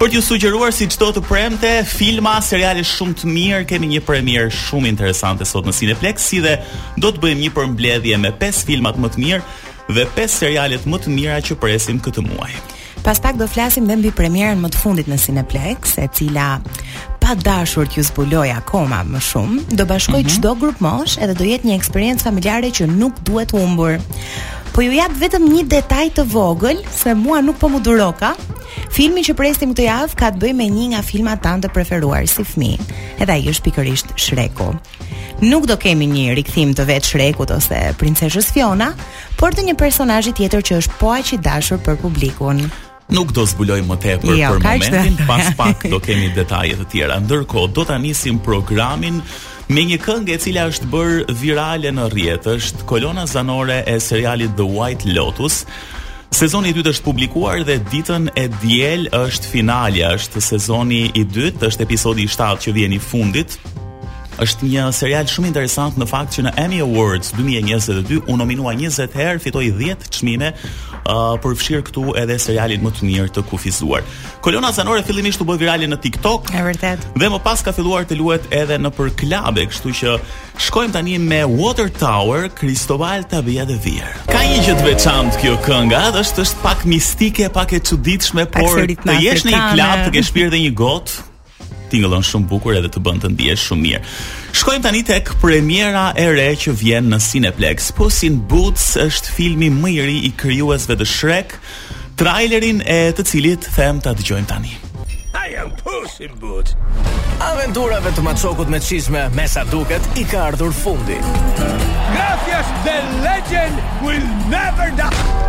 Për t'ju sugjeruar si çdo të premte, filma, seriale shumë të mirë, kemi një premierë shumë interesante sot në Cineplex, si dhe do të bëjmë një përmbledhje me 5 filmat më të mirë dhe 5 serialet më të mira që presim këtë muaj. Pas pak do flasim dhe mbi premierën më të fundit në Cineplex, e cila pa dashur t'ju zbuloj akoma më shumë, do bashkojë çdo grupmoshë edhe do jetë një eksperiencë familjare që nuk duhet humbur. Po ju jap vetëm një detaj të vogël se mua nuk po më duroka, Filmi që presim këtë javë ka të bëjë me një nga filmat tanë të preferuar si fëmijë. Edhe ai është pikërisht Shreku. Nuk do kemi një rikthim të vetë Shrekut ose princeshës Fiona, por të një personazhi tjetër që është po aq i dashur për publikun. Nuk do zbuloj më tepër për momentin, pas pak do kemi detaje të tjera. Ndërkohë do ta nisim programin Me një këngë e cila është bërë virale në rrjet, është kolona zanore e serialit The White Lotus, Sezoni i dytë është publikuar dhe ditën e diel është finalja, është sezoni i dytë, është episodi i 7 që vjen i fundit. Është një serial shumë interesant në fakt që në Emmy Awards 2022 u nominua 20 herë, fitoi 10 çmime, uh, përfshirë këtu edhe serialin më të mirë të kufizuar. Kolona zanore fillimisht u bë virale në TikTok. E vërtetë. Dhe më pas ka filluar të luhet edhe nëpër klabe, kështu që shkojmë tani me Water Tower, Cristobal Tapia de Veer. Ka një gjë të veçantë kjo kënga, është është pak mistike, pak e çuditshme, por të jesh në një klab, të kesh pirë dhe një gotë, Tingëllon shumë bukur edhe të bën të ndihesh shumë mirë. Shkojmë tani tek premiera e re që vjen në Cineplex. Puss in Boots është filmi më i ri i krijuesve të Shrek, trailerin e të cilit them ta dëgjojmë tani. I am Puss in Boots. Aventurave të maçokut me çizme, me sa duket, i ka ardhur fundi. Gracias, the legend will never die.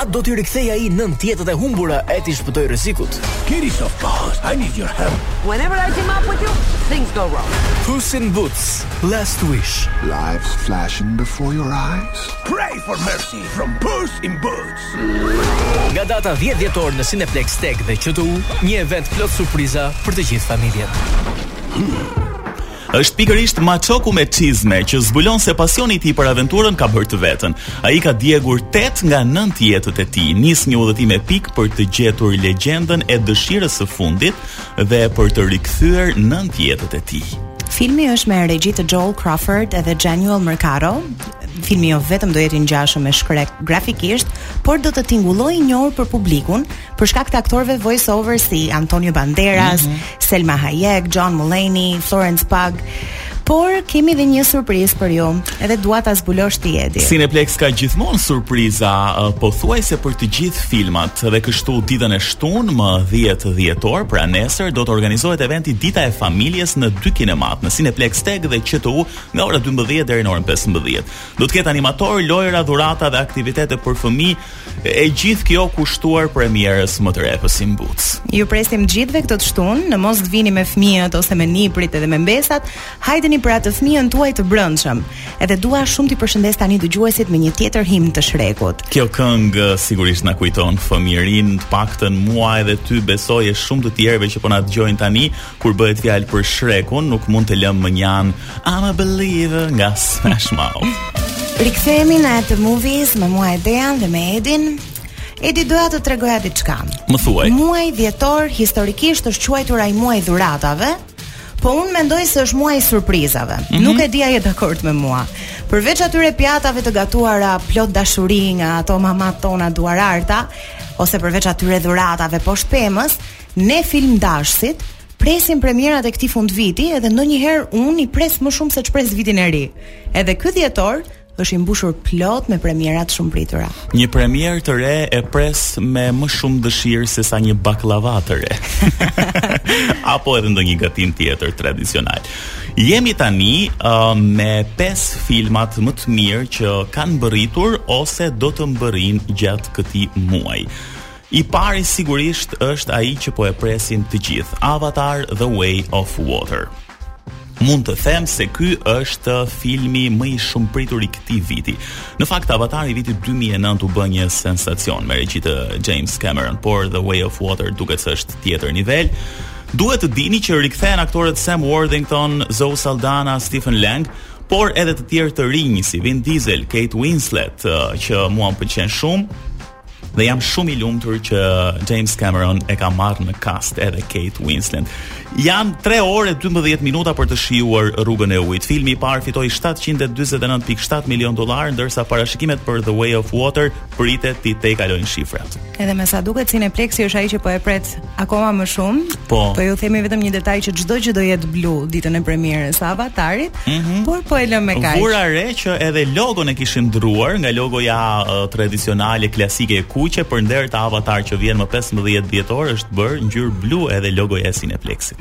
A do t'i rikthejë ai nëntë jetët e humbura e t'i shpëtojë rrezikut? Kitty Softpaws, I need your help. Whenever I team up with you, things go wrong. Puss in Boots, Last Wish. Lives flashing before your eyes. Pray for mercy from Puss in Boots. Nga data 10 dhjetor në Cineplex TEG dhe QTU, një event plot surpriza për të gjithë familjen. Hmm. Është pikërisht Maçoku me çizme që zbulon se pasioni i tij për aventurën ka bërë të vetën. Ai ka djegur tetë nga nëntë jetët e tij, nis një udhëtim epik për të gjetur legjendën e dëshirës së fundit dhe për të rikthyer nëntë jetët e tij. Filmi është me regji të Joel Crawford edhe Januel Mercado. Filmi jo vetëm do jetë i ngjashëm me Shrek grafikisht, por do të tingullojë i njohur për publikun, për shkak të aktorëve voice over si Antonio Banderas, mm -hmm. Selma Hayek, John Mulaney, Florence Pugh. Por kemi dhe një surprizë për ju, edhe dua ta zbulosh ti Edi. Cineplex ka gjithmonë surpriza uh, pothuajse për të gjithë filmat dhe kështu ditën e shtunë më 10 dhjetor, pra nesër do të organizohet eventi Dita e Familjes në dy kinemat, në Cineplex TEG dhe QTU nga ora 12 deri në orën 15. Do të ketë animatorë, lojëra, dhurata dhe aktivitete për fëmijë, e gjithë kjo kushtuar premierës më të re Puss in Boots. Ju presim të gjithëve këtë të shtunë, në mos të vini me fëmijët ose me niprit edhe me mbesat, hajdeni për atë fëmijën tuaj të brendshëm. Edhe dua shumë t'i përshëndes tani dëgjuesit me një tjetër himn të Shrekut. Kjo këngë sigurisht na kujton fëmijërinë, të paktën mua edhe ty besoj e shumë të tjerëve që po na dëgjojnë tani, kur bëhet fjalë për Shrekun, nuk mund të lëmë mënjanë I'm a believer nga Smash Mouth. Rikthehemi në At the Movies me mua Edean dhe me Edin. Edi doja të tregoja diçka. Më thuaj. Muaji dhjetor historikisht është quajtur ai muaji i dhuratave, Po unë mendoj se është muaji i surprizave. Mm -hmm. Nuk e di a je dakord me mua. Përveç atyre pjatave të gatuara plot dashuri nga ato mamat tona duararta, ose përveç atyre dhuratave poshtë pemës, Ne filmdashësit presim premierat e këtij fundviti edhe ndonjëherë unë i pres më shumë se ç'pres vitin e ri. Edhe ky dhjetor është i mbushur plot me premiera të shumëpritura. Një premierë të re e pres me më shumë dëshirë sesa një bakllava të re. Apo edhe ndonjë gatim tjetër tradicional. Jemi tani uh, me pesë filmat më të mirë që kanë mbërritur ose do të mbërrijnë gjatë këtij muaji. I pari sigurisht është ai që po e presim të gjithë, Avatar The Way of Water. Mund të them se ky është filmi më i shumëpritur i këtij viti. Në fakt Avatari i vitit 2009 u bë një sensacion me regji të James Cameron, por The Way of Water duket se është tjetër nivel. Duhet të dini që rikthehen aktorët Sam Worthington, Zoe Saldana, Stephen Lang, por edhe të tjerë të rinj si Vin Diesel, Kate Winslet, uh, që mua më pëlqen shumë. Dhe jam shumë i lumtur që James Cameron e ka marrë në kast edhe Kate Winslet. Janë 3 orë e 12 minuta për të shijuar Rrugën e Ujit. Filmi i parë fitoi 749.7 milion dollarë, ndërsa parashikimet për The Way of Water pritet t'i tejkalojnë shifrat. Edhe me sa duket Cineplexi është ai që po e pret Akoma më shumë. Po. Po ju themi vetëm një detaj që çdo gjë do jetë blu ditën e premierës së Avatarit, mm -hmm. por po e lëmë me kaq. Vura re që edhe logon e kishin ndërruar nga logoja uh, tradicionale klasike e kuqe për nder të Avatar që vjen më 15 dhjetor është bërë ngjyrë blu edhe logoja e Cineplexit.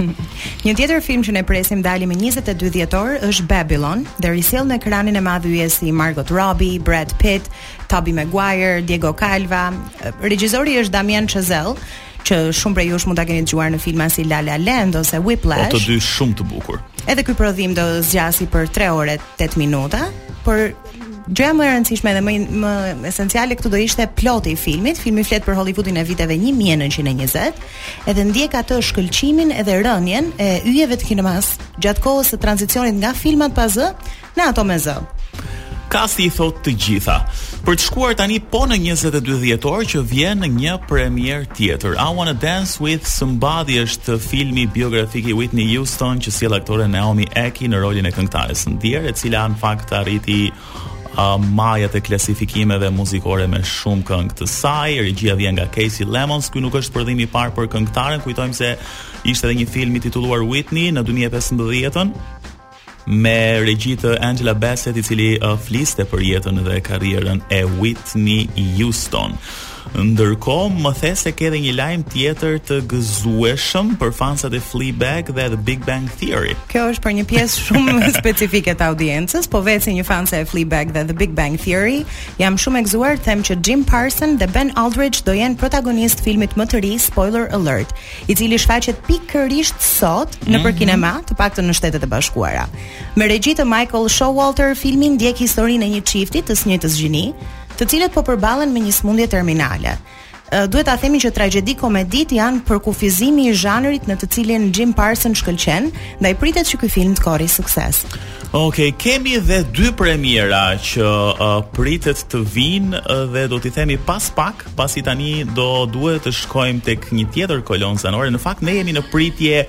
një tjetër film që ne presim të dalë më 22 dhjetor është Babylon, dhe risjell në ekranin e madh yje si Margot Robbie, Brad Pitt, Tobey Maguire, Diego Calva, regjizori është Damien Chazelle, që shumë prej jush mund ta keni dëgjuar në filma si La La Land ose Whiplash. Po të dy shumë të bukur. Edhe ky prodhim do zgjasë për 3 orë 8 minuta, por gjëja më e rëndësishme dhe më esenciale këtu do ishte ploti i filmit. Filmi flet për Hollywoodin e viteve 1920, edhe ndjek atë shkëlqimin edhe rënien e yjeve të kinemas gjatë kohës së tranzicionit nga filmat pa zë në ato me zë. Kasti i thotë të gjitha. Për të shkuar tani po në 22 dhjetor që vjen një premierë tjetër. I Wanna Dance With Somebody është filmi biografik i Whitney Houston që sjell aktoren Naomi Ackie në rolin e këngëtares së ndjerë, e cila në fakt arriti uh, majat e klasifikimeve muzikore me shumë këngë të saj. Regjia vjen nga Kasi Lemmons. Ky nuk është prodhimi i parë për këngëtaren. Kujtojmë se ishte edhe një film i titulluar Whitney në 2015-ën. me regji të Angela Bassett i cili uh, fliste për jetën dhe karrierën e Whitney Houston. Ndërkohë, më the se ke edhe një lajm tjetër të gëzueshëm për fansat e Fleabag dhe The Big Bang Theory. Kjo është për një pjesë shumë specifike të audiencës, po vetë si një fanse e Fleabag dhe The Big Bang Theory, jam shumë e gëzuar të them që Jim Parsons dhe Ben Aldridge do jenë protagonistë të filmit më të ri Spoiler Alert, i cili shfaqet pikërisht sot, mhm, nëpër kinema, të paktën në Shtetet e Bashkuara. Me regji të Michael Showalter, filmi ndjek historinë e një çifti të së njëjtës gjini, të cilët po përballen me një sëmundje terminale. Duhet ta themi që tragjedi komeditë janë përkufizimi i zhanrit në të cilin Jim Parsons shkëlqen, ndaj pritet që ky film të korrë sukses. Ok, kemi dhe dy premiera që uh, pritet të vijnë uh, dhe do t'i themi pas pak pasi tani do duhet të shkojmë tek një tjetër kolonë zanore. Në fakt ne jemi në pritje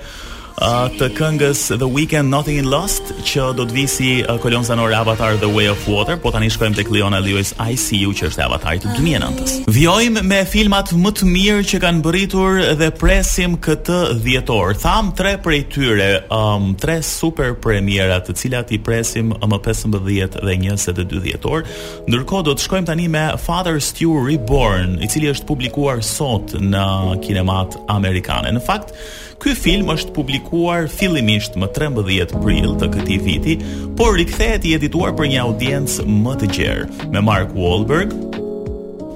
uh, të këngës The Weeknd Nothing Is Lost që do të vijë si uh, kolonë zanore Avatar The Way of Water, po tani shkojmë tek Leona Lewis I See You që është e Avatarit të 2009-s. Vijojmë me filmat më të mirë që kanë mbërritur dhe presim këtë dhjetor. Thamë tre prej tyre, um, tre super premiera të cilat i presim më 15 dhe 22 dhjetor. Ndërkohë do të shkojmë tani me Father Stu Reborn, i cili është publikuar sot në kinemat amerikane. Në fakt, ky film është publikuar fillimisht më 13 prill të këtij viti, por rikthehet i edituar për një audiencë më të gjerë, me Mark Wahlberg,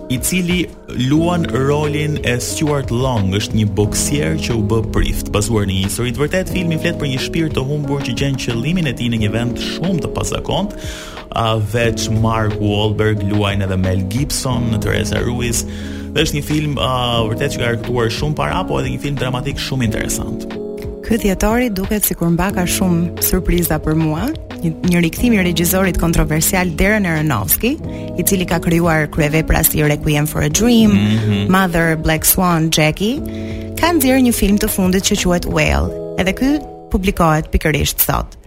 i cili luan rolin e Stuart Long, është një boksier që u bë prift. Bazuar në një histori të vërtetë, filmi flet për një shpirt të humbur që gjen qëllimin e tij në një vend shumë të pazakontë, A veç Mark Wahlberg luajn edhe Mel Gibson dhe Teresa Ruiz. Dhe është një film uh, vërtet që ka arkëtuar shumë para, po edhe një film dramatik shumë interesant. Ky dhjetori duket sikur mbaka shumë surpriza për mua, një, një rikthim i regjizorit kontroversial Darren Aronofsky, i cili ka krijuar kryevepra si Requiem for a Dream, mm -hmm. Mother, Black Swan, Jackie, ka nxjerrë një film të fundit që quhet Whale. Edhe ky publikohet pikërisht sot.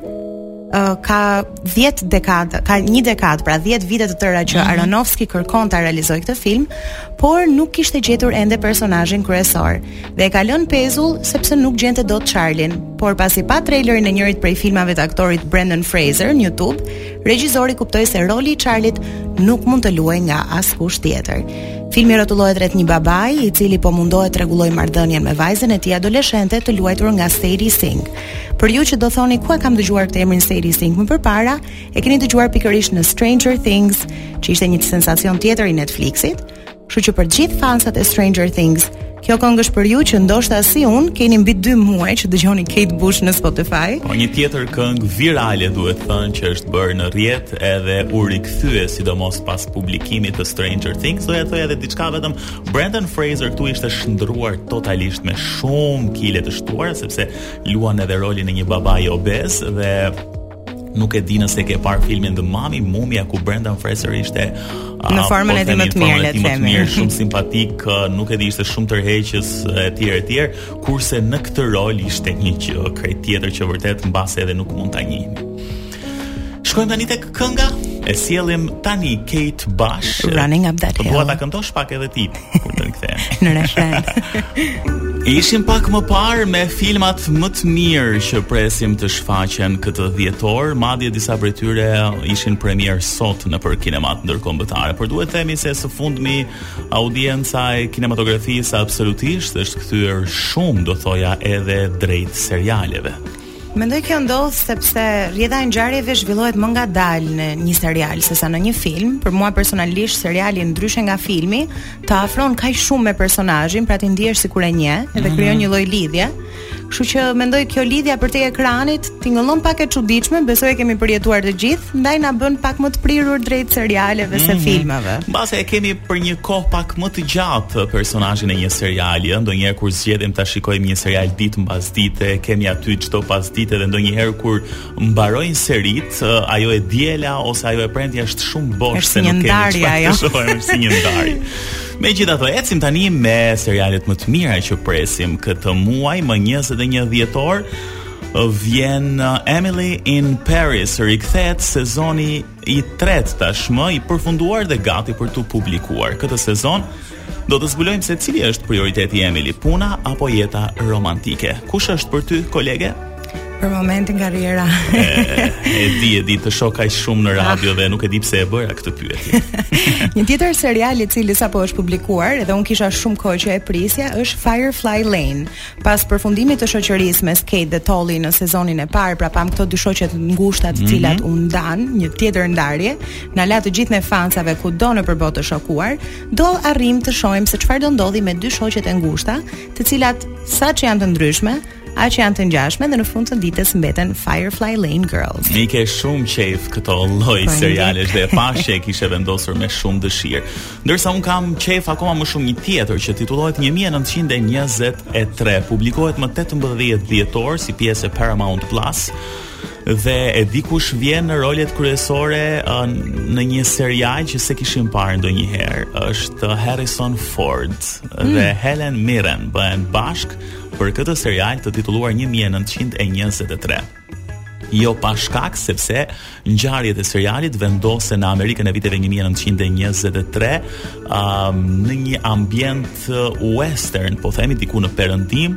ka 10 dekada, ka një dekadë, pra 10 vite të tëra që mhm. Aronofsky kërkon ta realizojë këtë film, por nuk kishte gjetur ende personazhin kryesor dhe e ka lënë pezull sepse nuk gjente dot Charlin. Por pasi pa trailerin e njërit prej filmave të aktorit Brendan Fraser në YouTube, regjizori kuptoi se roli i Charlit nuk mund të luhej nga askush tjetër. Filmi rrotullohet rreth një babai i cili po mundohet të rregullojë marrëdhënien me vajzën e tij adoleshente të luajtur nga Sadie Sink. Për ju që do thoni ku e kam dëgjuar këtë emrin Sadie Sink më përpara, e keni dëgjuar pikërisht në Stranger Things, që ishte një sensacion tjetër i Netflixit. Kështu që për gjithë fansat e Stranger Things, Kjo këngë është për ju që ndoshta si unë keni mbi 2 muaj që dëgjoni Kate Bush në Spotify. Po një tjetër këngë virale duhet thënë që është bërë në rrjet edhe u rikthye sidomos pas publikimit të Stranger Things, doja të thoja edhe diçka vetëm Brendan Fraser këtu ishte shndërruar totalisht me shumë kile të shtuara sepse luan edhe rolin e një babai obez dhe nuk e di nëse ke parë filmin The Mummy, Mumia ku Brendan Fraser ishte ah, në formën e po tij më të mirë, le të themi. Mirë, shumë simpatik, ah, nuk e di ishte shumë tërheqës etj etj, kurse në këtë rol ishte një gjë krejt tjetër që vërtet mbase edhe nuk mund ta njihni. Shkojmë tani tek kënga e sjellim tani Kate Bush. Running up that po hill. Po ta këndosh pak edhe ti kur të kthehemi. Në refren. Ishim pak më parë me filmat më të mirë që presim të shfaqen këtë dhjetor, madje disa prej tyre ishin premierë sot nëpër kinematë ndërkombëtare. Por duhet të themi se së fundmi audienca e kinematografisë absolutisht është kthyer shumë, do thoja edhe drejt serialeve. Mendoj kjo ndodh sepse rrjedha e ngjarjeve zhvillohet më ngadalë në një serial sesa në një film. Për mua personalisht seriali ndryshe nga filmi të afron kaq shumë me personazhin, pra ti ndihesh sikur e njeh dhe mhm. krijon një lloj lidhje. Kështu që mendoj kjo lidhja përtej ekranit tingëllon pak e çuditshme, besoj e kemi përjetuar të gjithë. Ndaj na bën pak më të prirur drejt serialeve se mm -hmm. filmave. Mbase e kemi për një kohë pak më të gjatë personazhin e një seriali, ëh, ndonjëherë kur zgjedhim ta shikojmë një serial ditë mbas dite, kemi aty çdo pasdite dhe ndonjëherë kur mbarojnë seritë, ajo e diela ose ajo e premtja është shumë bosh se nuk kemi. Është një ndarje ajo. si një ndarje. Megjithatë ecim tani me serialet më të mira që presim këtë muaj më 21 dhjetor vjen uh, Emily in Paris, rikthehet sezoni i tretë tashmë i përfunduar dhe gati për t'u publikuar. Këtë sezon do të zbulojmë se cili është prioriteti i Emily, puna apo jeta romantike. Kush është për ty, kolege? Për momentin karriera. e, e di, e di të shoh kaq shumë në radio ah. dhe nuk e di pse e bëra këtë pyetje. Një tjetër serial i cili sapo është publikuar, edhe unë kisha shumë kohë që e prisja, është Firefly Lane. Pas përfundimit të shoqërisë mes Kate dhe Tully në sezonin e parë, pra pamë këto dy shoqe të ngushta të cilat mm -hmm. u ndanë, një tjetër ndarje, na la të gjithë ne fansave kudo nëpër botë të shokuar, do arrijmë të shohim se çfarë do ndodhë me dy shoqet e ngushta, të cilat sa që janë të ndryshme, aq janë të ngjashme dhe në fund të ditës mbeten Firefly Lane Girls. M'i ke shumë qejf këto lloj serialesh dhe e pashë që e kishe vendosur me shumë dëshirë. Ndërsa unë kam qejf akoma më shumë një tjetër që titullohet 1923, publikohet më 18 dhjetor si pjesë e Paramount Plus dhe e di kush vjen në rolet kryesore në një serial që s'e kishim parë ndonjëherë. Është Harrison Ford mm. dhe hmm. Helen Mirren bëhen bashkë për këtë serial të titulluar 1923. jo pa shkak sepse ngjarjet e serialit vendosen në Amerikën e viteve 1923 um, në një ambient uh, western, po themi diku në perëndim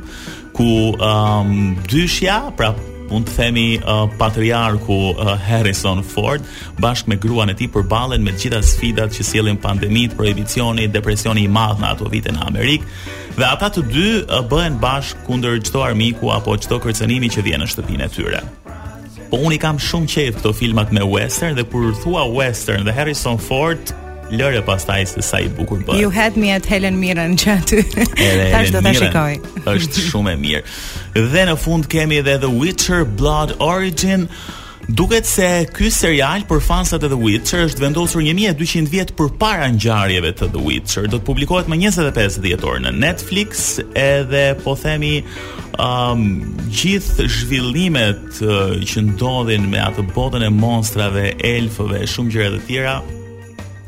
ku um, dyshja, pra mund të themi uh, patriarku uh, Harrison Ford bashkë me gruan e tij përballen me të gjitha sfidat që sjellin pandemitë, prohibicioni, depresioni i madh në ato vite në Amerikë Dhe ata të dy bëhen bashkë kundër çdo armiku apo çdo kërcënimi që vjen në shtëpinë e tyre. Po unë i kam shumë qejf këto filmat me western dhe kur thua western dhe Harrison Ford lëre pastaj se sa i bukur bëhet. You had me at Helen Mirren që aty. Tash do ta shikoj. Është shumë e mirë. Dhe në fund kemi edhe The Witcher Blood Origin. Duket se ky serial për fansat e The Witcher është vendosur 1200 vjet përpara ngjarjeve të The Witcher. Do të publikohet më 25 dhjetor në Netflix, edhe po themi um, gjithë zhvillimet uh, që ndodhin me atë botën e monstrave, elfëve, shumë gjëra të tjera,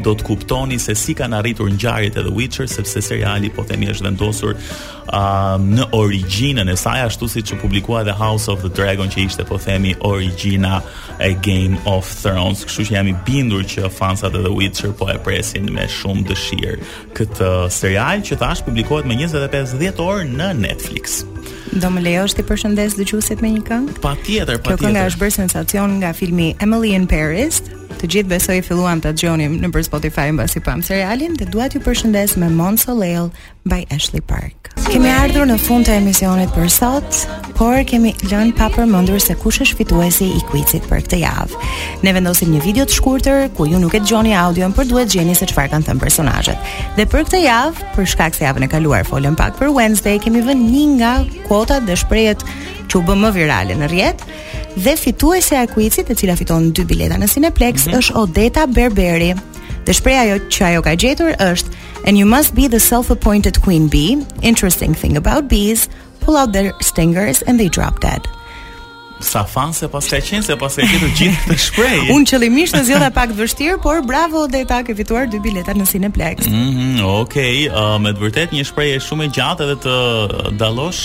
do të kuptoni se si kanë arritur ngjarjet e The Witcher sepse seriali po themi është vendosur uh, në origjinën e saj ashtu siç u publikua edhe House of the Dragon që ishte po themi origjina e Game of Thrones. Kështu që jam i bindur që fansat e The Witcher po e presin me shumë dëshirë këtë serial që thashë publikohet më 25 dhjetor në Netflix. Do më lejosh t'i përshëndes dëgjuesit me një këngë? Patjetër, patjetër. Kjo këngë është bërë sensacion nga filmi Emily in Paris, Të gjithë besoj filluam ta dëgjonim nëpër Spotify mbasi pam serialin dhe dua t'ju përshëndes me Mon Soleil by Ashley Park. Kemi ardhur në fund të emisionit për sot, por kemi lënë pa përmendur se kush është fituesi i quizit për këtë javë. Ne vendosim një video të shkurtër ku ju nuk e dëgjoni audion, por duhet gjeni se çfarë kanë thënë personazhet. Dhe për këtë javë, për shkak se javën e kaluar folëm pak për Wednesday, kemi vënë një nga kuotat dhe shprehjet që u bë më virale në rrjet. Dhe fituesja e kuicit e cila fiton dy bileta në Cineplex mm -hmm. është Odeta Berberi. Dhe shprehja që ajo ka gjetur është and you must be the self-appointed queen bee. Interesting thing about bees, pull out their stingers and they drop dead sa fanse paska qenë se paska gjetur gjithë atë shprehje. Unë qëllimisht e zgjodha pak të vështirë, por bravo Odeta ke fituar dy bileta në Cineplex. Mhm, mm okej, uh, me të vërtetë një shprehje shumë e gjatë edhe të dallosh